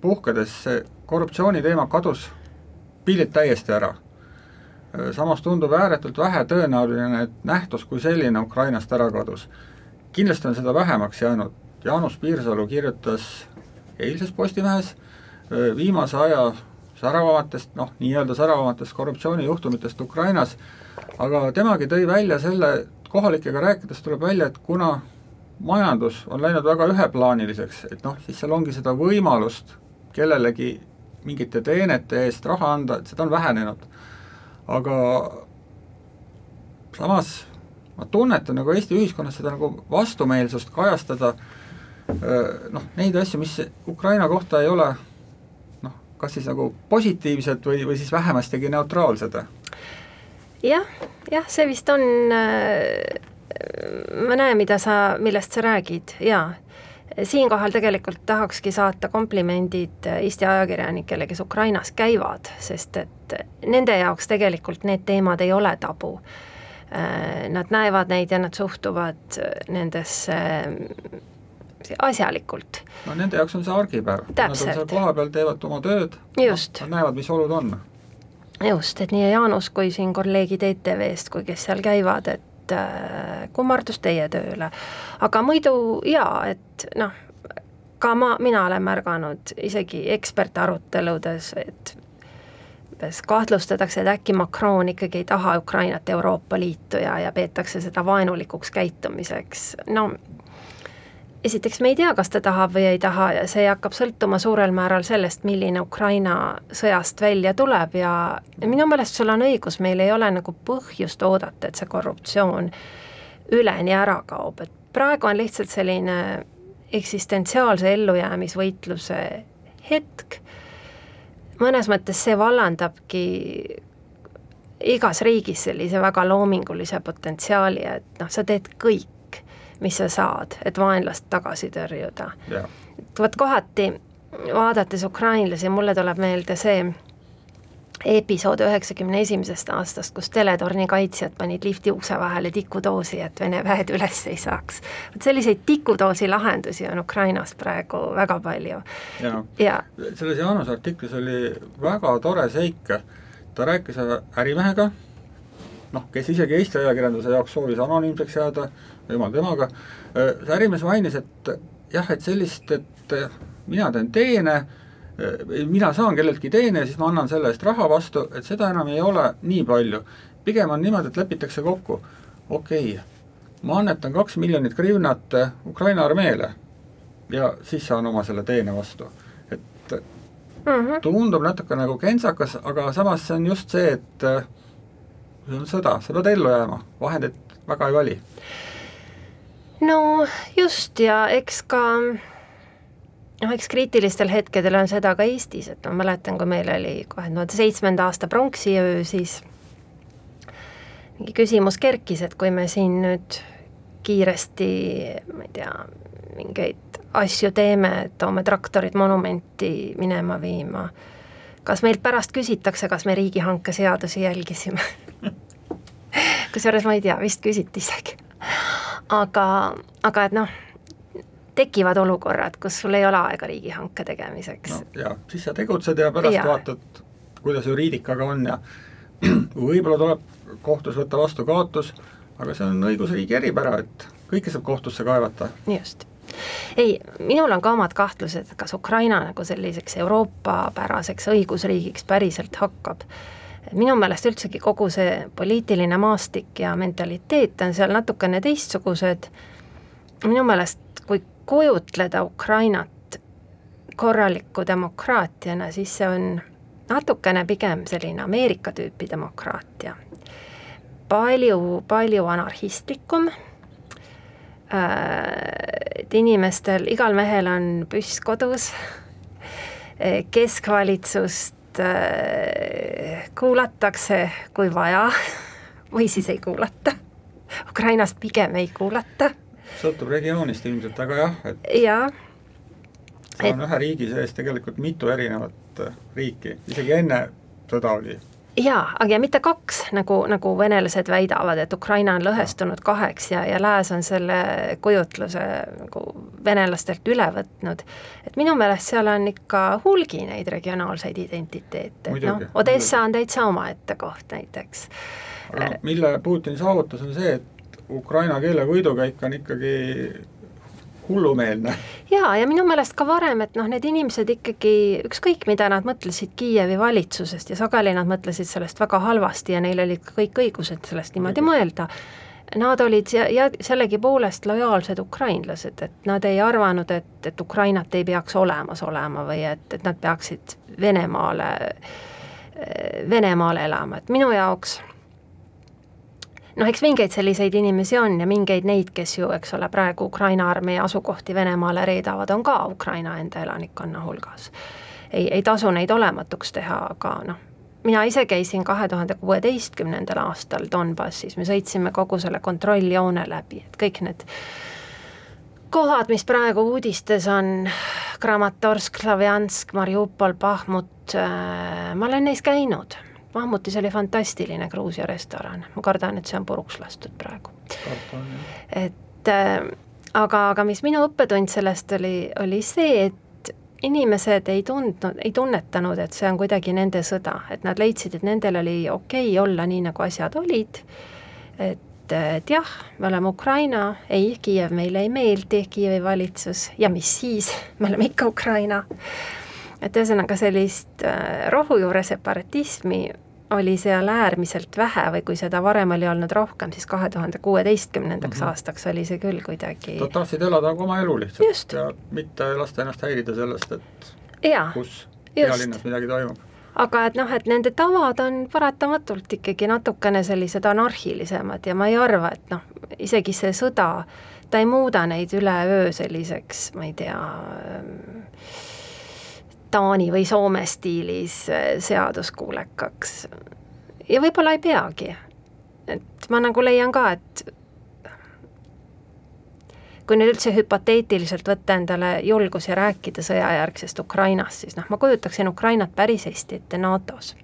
puhkedes see korruptsiooni teema kadus pildilt täiesti ära samas tundub ääretult vähetõenäoline, et nähtus kui selline Ukrainast ära kadus. kindlasti on seda vähemaks jäänud, Jaanus Piirsalu kirjutas eilses Postimehes viimase aja säravamatest, noh, nii-öelda säravamatest korruptsioonijuhtumitest Ukrainas, aga temagi tõi välja selle, kohalikega rääkides tuleb välja, et kuna majandus on läinud väga üheplaaniliseks, et noh, siis seal ongi seda võimalust kellelegi mingite teenete eest raha anda, et seda on vähenenud aga samas ma tunnetan nagu Eesti ühiskonnas seda nagu vastumeelsust kajastada noh, neid asju, mis Ukraina kohta ei ole noh, kas siis nagu positiivsed või, või siis vähemastigi neutraalsed? jah, jah, see vist on, ma näen, mida sa, millest sa räägid, jaa siinkohal tegelikult tahakski saata komplimendid Eesti ajakirjanikele, kes Ukrainas käivad, sest et nende jaoks tegelikult need teemad ei ole tabu. Nad näevad neid ja nad suhtuvad nendesse asjalikult. no nende jaoks on see argipäev, nad on seal kohapeal, teevad oma tööd, nad näevad, mis olud on. just, et nii Jaanus kui siin kolleegid ETV-st, kui kes seal käivad, et et äh, kummardus teie tööle. aga muidu jaa, et noh, ka ma, mina olen märganud isegi ekspertaruteludes, et kahtlustatakse, et äkki Macron ikkagi ei taha Ukrainat Euroopa Liitu ja, ja peetakse seda vaenulikuks käitumiseks, no esiteks me ei tea, kas ta tahab või ei taha ja see hakkab sõltuma suurel määral sellest, milline Ukraina sõjast välja tuleb ja, ja minu meelest sul on õigus, meil ei ole nagu põhjust oodata, et see korruptsioon üleni ära kaob, et praegu on lihtsalt selline eksistentsiaalse ellujäämisvõitluse hetk, mõnes mõttes see vallandabki igas riigis sellise väga loomingulise potentsiaali, et noh, sa teed kõik, mis sa saad, et vaenlast tagasi tõrjuda. vot kohati vaadates ukrainlasi, mulle tuleb meelde see episood üheksakümne esimesest aastast, kus teletorni kaitsjad panid lifti ukse vahele tikudoosi, et Vene väed üles ei saaks. vot selliseid tikudoosi lahendusi on Ukrainas praegu väga palju. ja, ja. selles Jaanuse artiklis oli väga tore seik, ta rääkis ärimehega, noh, kes isegi Eesti ajakirjanduse jaoks soovis anonüümseks jääda, jumal temaga, see ärimees mainis, et jah, et sellist, et mina teen teene, mina saan kelleltki teene, siis ma annan selle eest raha vastu, et seda enam ei ole nii palju. pigem on niimoodi, et lepitakse kokku, okei okay,, ma annetan kaks miljonit grivnat Ukraina armeele ja siis saan oma selle teene vastu. et mm -hmm. tundub natuke nagu kentsakas, aga samas see on just see, et see on sõda, sa pead ellu jääma, vahendeid väga ei vali no just ja eks ka noh, eks kriitilistel hetkedel on seda ka Eestis, et ma mäletan, kui meil oli kahe tuhande seitsmenda aasta pronksiöö, siis mingi küsimus kerkis, et kui me siin nüüd kiiresti, ma ei tea, mingeid asju teeme, toome traktorid monumenti minema viima, kas meilt pärast küsitakse, kas me riigihanke seadusi jälgisime? Kusjuures ma ei tea, vist küsiti isegi aga, aga et noh, tekivad olukorrad, kus sul ei ole aega riigihanke tegemiseks. no jaa, siis sa tegutsed ja pärast ja. vaatad, kuidas juriidikaga on ja võib-olla tuleb kohtus võtta vastu kaotus, aga see on õigusriigi eripära, et kõike saab kohtusse kaevata. just ei, minul on ka omad kahtlused, kas Ukraina nagu selliseks Euroopa-päraseks õigusriigiks päriselt hakkab minu meelest üldsegi kogu see poliitiline maastik ja mentaliteet on seal natukene teistsugused, minu meelest kui kujutleda Ukrainat korraliku demokraatiana, siis see on natukene pigem selline Ameerika tüüpi demokraatia. palju, palju anarhistlikum, äh, et inimestel, igal mehel on püss kodus, keskvalitsust Äh, kuulatakse, kui vaja või siis ei kuulata. Ukrainas pigem ei kuulata. sõltub regioonist ilmselt, aga jah, et jaa. seal on et... ühe riigi sees tegelikult mitu erinevat äh, riiki, isegi enne sõda oli jaa, aga ja mitte kaks, nagu, nagu venelased väidavad, et Ukraina on lõhestunud kaheks ja, ja Lääs on selle kujutluse nagu venelastelt üle võtnud. et minu meelest seal on ikka hulgi neid regionaalseid identiteete, et noh, Odessa on täitsa omaette koht näiteks. aga noh, mille Putin saavutas, on see, et ukraina keele võidukäik on ikkagi hullumeelne. jaa, ja minu meelest ka varem, et noh, need inimesed ikkagi, ükskõik mida nad mõtlesid Kiievi valitsusest ja sageli nad mõtlesid sellest väga halvasti ja neil olid kõik õigused sellest niimoodi mõelda, nad olid ja, ja sellegipoolest lojaalsed ukrainlased, et nad ei arvanud, et, et Ukrainat ei peaks olemas olema või et, et nad peaksid Venemaale, Venemaal elama, et minu jaoks noh, eks mingeid selliseid inimesi on ja mingeid neid, kes ju, eks ole, praegu Ukraina armee asukohti Venemaale reedavad, on ka Ukraina enda elanikkonna hulgas. ei, ei tasu neid olematuks teha, aga noh, mina ise käisin kahe tuhande kuueteistkümnendal aastal Donbassis, me sõitsime kogu selle kontrolljoone läbi, et kõik need kohad, mis praegu uudistes on, Kramatorsk, Slavjansk, Mariupol, Bahmut äh,, ma olen neis käinud Mahmutis oli fantastiline Gruusia restoran, ma kardan, et see on puruks lastud praegu. et äh, aga, aga mis minu õppetund sellest oli, oli see, et inimesed ei tundnud, ei tunnetanud, et see on kuidagi nende sõda, et nad leidsid, et nendel oli okei okay olla nii, nagu asjad olid, et, et jah, me oleme Ukraina, ei, Kiiev meile ei meeldi, Kiievi valitsus, ja mis siis, me oleme ikka Ukraina et ühesõnaga sellist äh, rohujuure separatismi oli seal äärmiselt vähe või kui seda varem oli olnud rohkem, siis kahe tuhande kuueteistkümnendaks mm -hmm. aastaks oli see küll kuidagi Nad tahtsid elada nagu oma elu lihtsalt Just. ja mitte lasta ennast häirida sellest, et jaa, kus pealinnas midagi toimub. aga et noh, et nende tavad on paratamatult ikkagi natukene sellised anarhilisemad ja ma ei arva, et noh, isegi see sõda, ta ei muuda neid üleöö selliseks, ma ei tea, Taani või Soome stiilis äh, seaduskuulekaks. ja võib-olla ei peagi. et ma nagu leian ka, et kui nüüd üldse hüpoteetiliselt võtta endale julgus ja rääkida sõjajärgsest Ukrainast, siis noh, ma kujutaksin Ukrainat päris hästi ette NATO-s.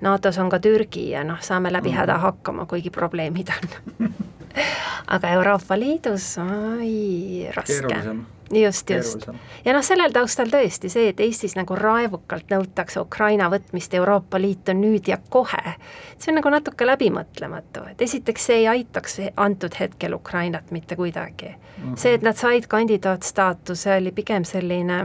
NATO-s on ka Türgi ja noh, saame läbi häda Mhm. hakkama, kuigi probleemid on aga Euroopa Liidus, oi, raske. just, just. ja noh, sellel taustal tõesti see, et Eestis nagu raevukalt nõutakse Ukraina võtmist Euroopa Liitu nüüd ja kohe, see on nagu natuke läbimõtlematu, et esiteks see ei aitaks antud hetkel Ukrainat mitte kuidagi mm. Mhm. see, et nad said kandidaatstaatuse, oli pigem selline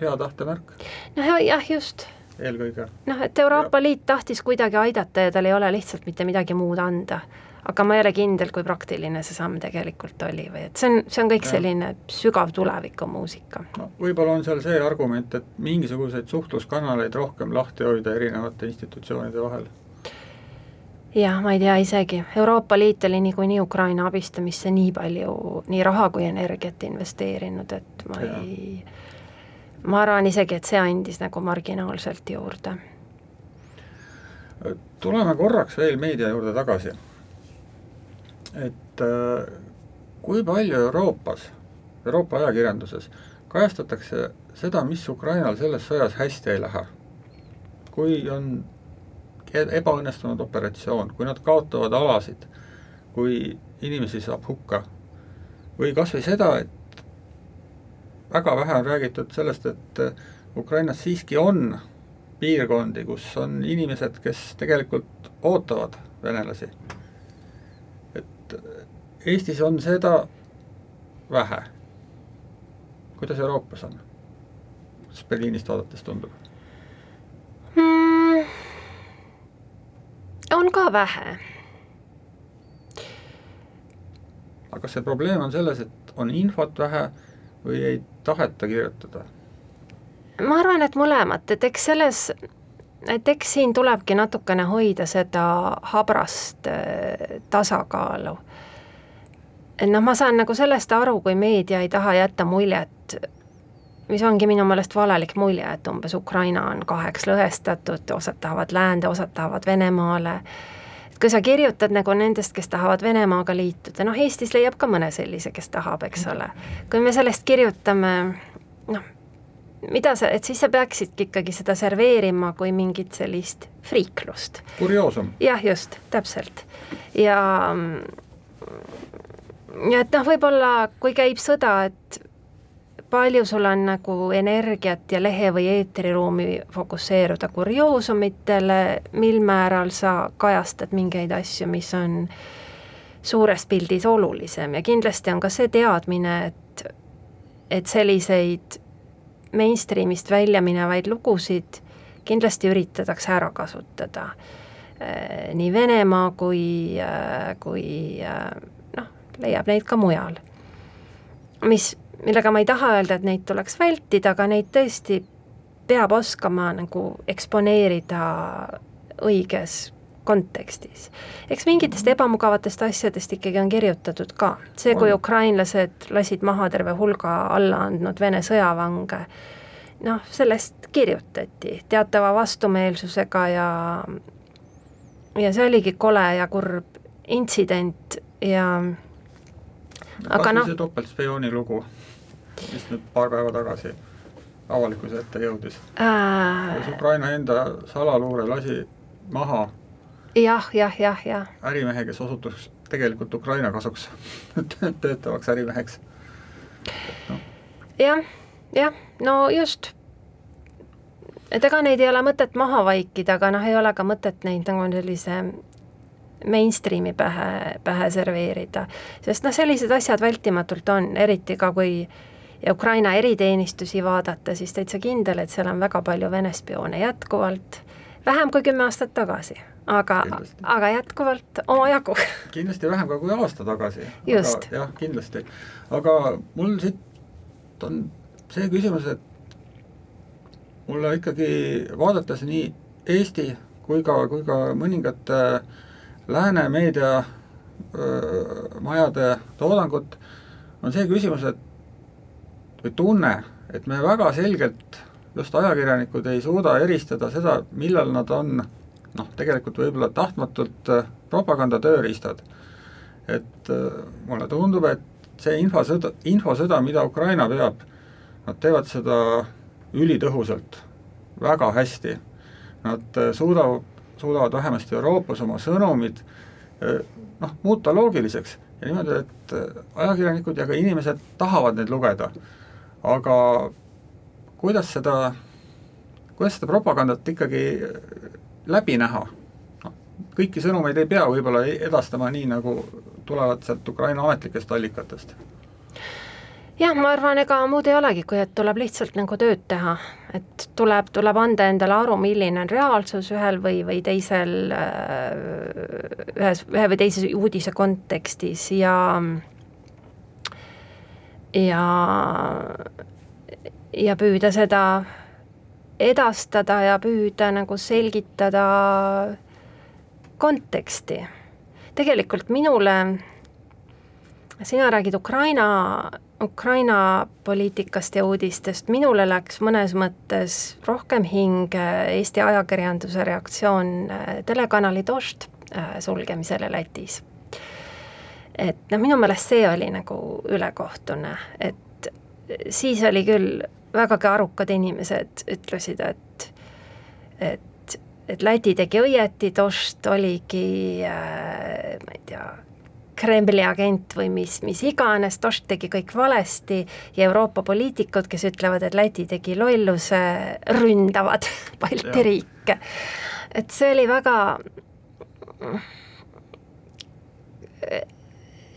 hea tahte märk noh, jah, just, eelkõige. noh, et Euroopa Liit tahtis kuidagi aidata ja tal ei ole lihtsalt mitte midagi muud anda. Aga ma ei ole kindel, kui praktiline see samm tegelikult oli või et see on, see on kõik Jah. selline sügav tulevikumuusika. no võib-olla on seal see argument, et mingisuguseid suhtluskanaleid rohkem lahti hoida erinevate institutsioonide vahel. jah, ma ei tea isegi, Euroopa Liit oli niikuinii Ukraina abistamisse nii palju nii raha kui energiat investeerinud, et ma Jaa. ei, ma arvan isegi, et see andis nagu marginaalselt juurde. tuleme korraks veel meedia juurde tagasi. Et äh, kui palju Euroopas, Euroopa ajakirjanduses kajastatakse seda, mis Ukrainal selles sõjas hästi ei lähe. kui on e-, ebaõnnestunud operatsioon, kui nad kaotavad alasid, kui inimesi saab hukka või kas või seda, et väga vähe on räägitud sellest, et äh, Ukrainas siiski on piirkondi, kus on inimesed, kes tegelikult ootavad venelasi. Et Eestis on seda vähe. kuidas Euroopas on? kuidas Berliinist vaadates tundub? mm,? on ka vähe, aga kas see probleem on selles, et on infot vähe või ei taheta kirjutada? ma arvan, et mõlemat, et eks selles, et eks siin tulebki natukene hoida seda habrast äh, tasakaalu. noh, ma saan nagu sellest aru, kui meedia ei taha jätta muljet, mis ongi minu meelest valelik mulje, et umbes Ukraina on kaheks lõhestatud, osad tahavad läände, osad tahavad Venemaale, kui sa kirjutad nagu nendest, kes tahavad Venemaaga liituda, noh Eestis leiab ka mõne sellise, kes tahab, eks ole. kui me sellest kirjutame, noh, mida sa, et siis sa peaksidki ikkagi seda serveerima kui mingit sellist friiklust. kurioosum. jah, just, täpselt. ja ja et noh, võib-olla kui käib sõda, et palju sul on nagu energiat ja lehe- või eetriruumi fokusseeruda kurioosumitele, mil määral sa kajastad mingeid asju, mis on suures pildis olulisem ja kindlasti on ka see teadmine, et et selliseid mainstreamist välja minevaid lugusid kindlasti üritatakse ära kasutada eh, nii Venemaa kui, kui noh, leiab neid ka mujal. mis, millega ma ei taha öelda, et neid tuleks vältida, aga neid tõesti peab oskama nagu eksponeerida õiges kontekstis. eks mingitest ebamugavatest asjadest ikkagi on kirjutatud ka, see, kui ukrainlased lasid maha terve hulga alla andnud Vene sõjavange, noh, sellest kirjutati teatava vastumeelsusega ja ja see oligi kole ja kurb intsident ja Aga noh- topeltspiooni lugu, mis nüüd paar päeva tagasi avalikkuse ette jõudis. äh, Ukraina enda salaluure lasi maha jah, jah, jah, jah, ärimehe, kes osutus tegelikult Ukraina kasuks töötavaks ärimeheks. jah, jah, no just. et ega neid ei ole mõtet maha vaikida, aga noh, ei ole ka mõtet neid nagu sellise mainstream'i pähe, pähe serveerida, sest noh, sellised asjad vältimatult on, eriti ka kui ja Ukraina eriteenistusi vaadata, siis täitsa kindel, et seal on väga palju Vene spioone jätkuvalt, vähem kui kümme aastat tagasi, aga, aga jätkuvalt omajagu kindlasti vähem ka kui aasta tagasi. jah, kindlasti. aga mul siit on see küsimus, et mulle ikkagi vaadates nii Eesti kui ka, kui ka mõningate lääne meedia majade toodangut, on see küsimus, et või tunne, et me väga selgelt, just ajakirjanikud ei suuda eristada seda, millal nad on noh, tegelikult võib-olla tahtmatult propaganda tööriistad. et mulle tundub, et see infosõda, infosõda, mida Ukraina peab, nad teevad seda ülitõhusalt, väga hästi. Nad äh, suudavad, suudavad vähemasti Euroopas oma sõnumid äh, noh, muuta loogiliseks ja niimoodi, et äh, ajakirjanikud ja ka inimesed tahavad neid lugeda. aga kuidas seda, kuidas seda propagandat ikkagi läbi näha? kõiki sõnumeid ei pea võib-olla edastama nii, nagu tulevad sealt Ukraina ametlikest allikatest jah, ma arvan, ega muud ei olegi, kui et tuleb lihtsalt nagu tööd teha, et tuleb, tuleb anda endale aru, milline on reaalsus ühel või, või teisel, äh, ühes, ühe või teise uudise kontekstis ja ja ja püüda seda edastada ja püüda nagu selgitada konteksti. tegelikult minule, sina räägid Ukraina Ukraina poliitikast ja uudistest, minule läks mõnes mõttes rohkem hinge Eesti ajakirjanduse reaktsioon äh, telekanali Dožd äh, sulgemisele Lätis. et noh, minu meelest see oli nagu ülekohtune, et siis oli küll vägagi arukad inimesed ütlesid, et et, et Läti tegi õieti, Dožd oligi äh, ma ei tea, Kremli agent või mis, mis iganes, Tošt tegi kõik valesti ja Euroopa poliitikud, kes ütlevad, et Läti tegi lolluse, ründavad Balti riike. et see oli väga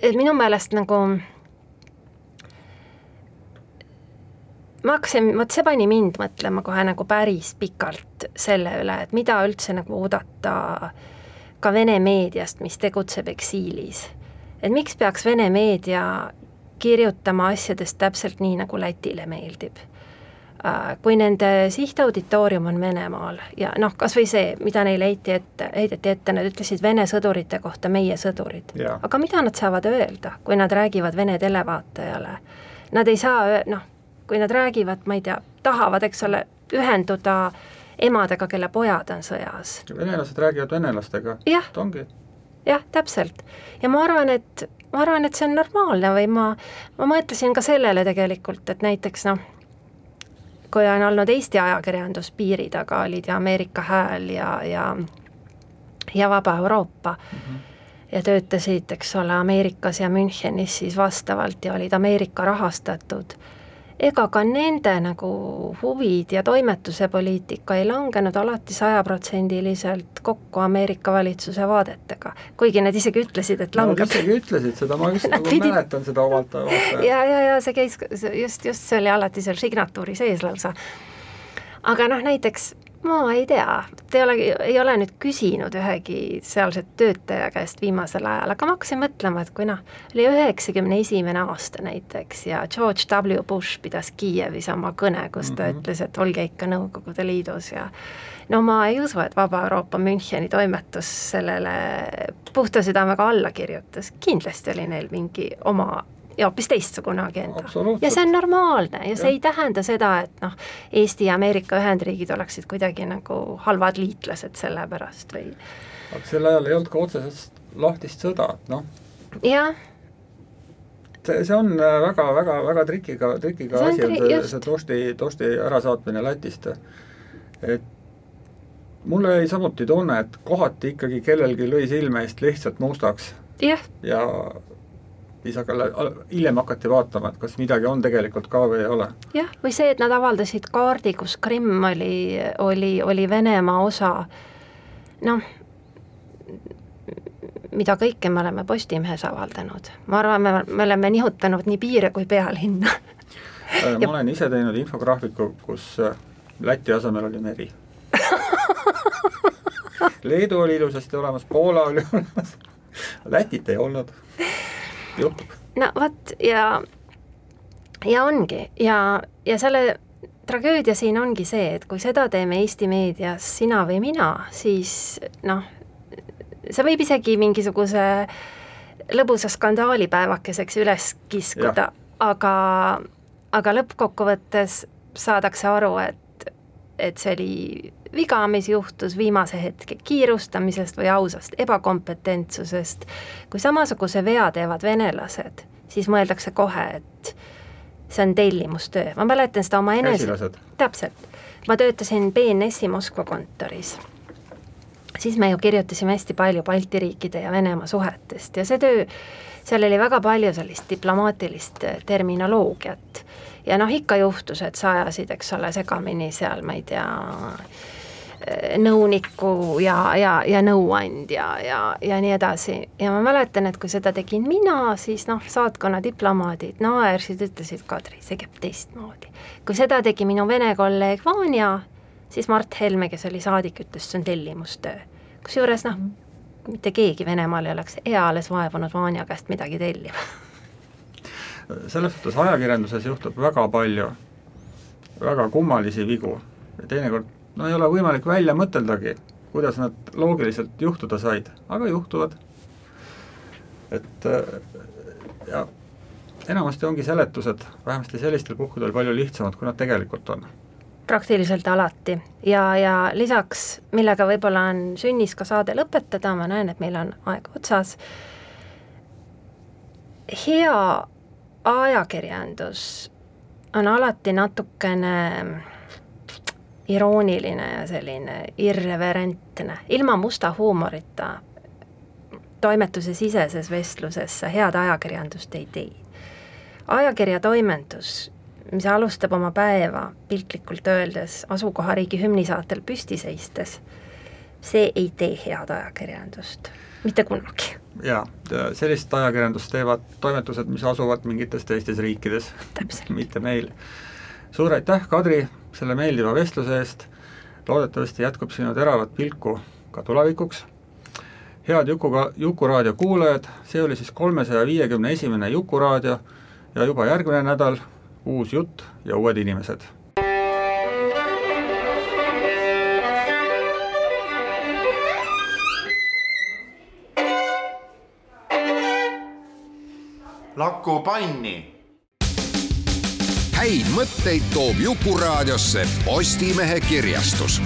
et minu meelest nagu ma hakkasin, vot see pani mind mõtlema kohe nagu päris pikalt selle üle, et mida üldse nagu oodata ka Vene meediast, mis tegutseb eksiilis et miks peaks Vene meedia kirjutama asjadest täpselt nii, nagu Lätile meeldib. Äh, kui nende sihtauditoorium on Venemaal ja noh, kas või see, mida neile heiti ette, heideti ette, nad ütlesid Vene sõdurite kohta meie sõdurid. aga mida nad saavad öelda, kui nad räägivad Vene televaatajale? Nad ei saa, noh, kui nad räägivad, ma ei tea, tahavad, eks ole, ühenduda emadega, kelle pojad on sõjas. venelased räägivad venelastega, ongi jah, täpselt. ja ma arvan, et, ma arvan, et see on normaalne või ma, ma mõtlesin ka sellele tegelikult, et näiteks noh, kui on olnud Eesti ajakirjandus piiri taga, olid ja Ameerika Hääl ja, ja ja Vaba Euroopa mm, -hmm. ja töötasid, eks ole, Ameerikas ja Münchenis siis vastavalt ja olid Ameerika rahastatud ega ka nende nagu huvid ja toimetuse poliitika ei langenud alati sajaprotsendiliselt kokku Ameerika valitsuse vaadetega, kuigi nad isegi ütlesid, et langeb. Nad isegi ütlesid seda, ma just nagu pidid... mäletan seda omalt ajalt. ja, ja, ja see käis, just, just see oli alati seal signatuuri sees lausa. aga noh, näiteks ma ei tea, te ei ole, ei ole nüüd küsinud ühegi sealse töötaja käest viimasel ajal, aga ma hakkasin mõtlema, et kui noh, oli üheksakümne esimene aasta näiteks ja George W. Bush pidas Kiievis oma kõne, kus ta mm -hmm. ütles, et olge ikka Nõukogude Liidus ja no ma ei usu, et Vaba Euroopa Müncheni toimetus sellele puhta südamega alla kirjutas, kindlasti oli neil mingi oma ja hoopis teistsugune agenda. ja see on normaalne ja see ja. ei tähenda seda, et noh, Eesti ja Ameerika Ühendriigid oleksid kuidagi nagu halvad liitlased selle pärast või aga sel ajal ei olnud ka otsesest lahtist sõda, noh. jah. see, see on väga-väga-väga äh, trikiga, trikiga see asi on see, see Tošti, Tošti ärasaatmine Lätist. et mulle jäi samuti tunne, et kohati ikkagi kellelgi lõi silme eest lihtsalt mustaks. ja, ja siis aga hiljem hakati vaatama, et kas midagi on tegelikult ka või ei ole. jah, või see, et nad avaldasid kaardi, kus Krimm oli, oli, oli Venemaa osa, noh, mida kõike me oleme Postimehes avaldanud, ma arvan, me, me oleme nihutanud nii piire kui pealinna. Äh, ma olen ise teinud infograafiku, kus äh, Läti asemel oli meri. Leedu oli ilusasti olemas, Poola oli olemas, Lätit ei olnud, juhtub. no vot ja, ja ongi. Ja, ja selle tragöödia siin ongi see, et kui seda teeme Eesti meedias sina või mina, siis noh, see võib isegi mingisuguse lõbusa skandaalipäevakeseks üles kiskuda, aga, aga lõppkokkuvõttes saadakse aru, et, et see oli viga, mis juhtus viimase hetke kiirustamisest või ausast ebakompetentsusest. kui samasuguse vea teevad venelased, siis mõeldakse kohe, et see on tellimustöö, ma mäletan seda oma enese, täpselt, ma töötasin BNS-i Moskva kontoris siis me ju kirjutasime hästi palju Balti riikide ja Venemaa suhetest ja see töö, seal oli väga palju sellist diplomaatilist terminoloogiat. ja noh, ikka juhtus, et sa ajasid, eks ole, segamini seal, ma ei tea, nõuniku ja, ja, ja nõuandja ja, ja nii edasi. ja ma mäletan, et kui seda tegin mina, siis noh, saatkonna diplomaadid naersid, ütlesid, Kadri, see käib teistmoodi. kui seda tegi minu vene kolleeg Vanja, siis Mart Helme, kes oli saadik, ütles, see on tellimustöö. kusjuures noh, mitte keegi Venemaal ei oleks eales vaevunud Vanja käest midagi tellima selles suhtes ajakirjanduses juhtub väga palju väga kummalisi vigu ja teinekord no ei ole võimalik välja mõteldagi, kuidas nad loogiliselt juhtuda said, aga juhtuvad. et ja enamasti ongi seletused vähemasti sellistel puhkudel palju lihtsamad, kui nad tegelikult on. Praktiliselt alati. Ja, ja lisaks, millega võib-olla on sünnis ka saade lõpetada, ma näen, et meil on aeg otsas, hea ajakirjandus on alati natukene irooniline ja selline irreverentne, ilma musta huumorita toimetuse siseses vestluses sa head ajakirjandust ei tee. ajakirjatoimetus, mis alustab oma päeva piltlikult öeldes asukohariigi hümnisaatel püsti seistes, see ei tee head ajakirjandust, mitte kunagi. jaa, sellist ajakirjandust teevad toimetused, mis asuvad mingites teistes riikides, mitte meil. suur aitäh, Kadri selle meeldiva vestluse eest, loodetavasti jätkub sinu teravat pilku ka tulevikuks, head Jukuga, Jukuraadio kuulajad, see oli siis kolmesaja viiekümne esimene Jukuraadio ja juba järgmine nädal uus jutt ja uued inimesed. Laku panni häid mõtteid toob Jukuraadiosse Postimehe kirjastus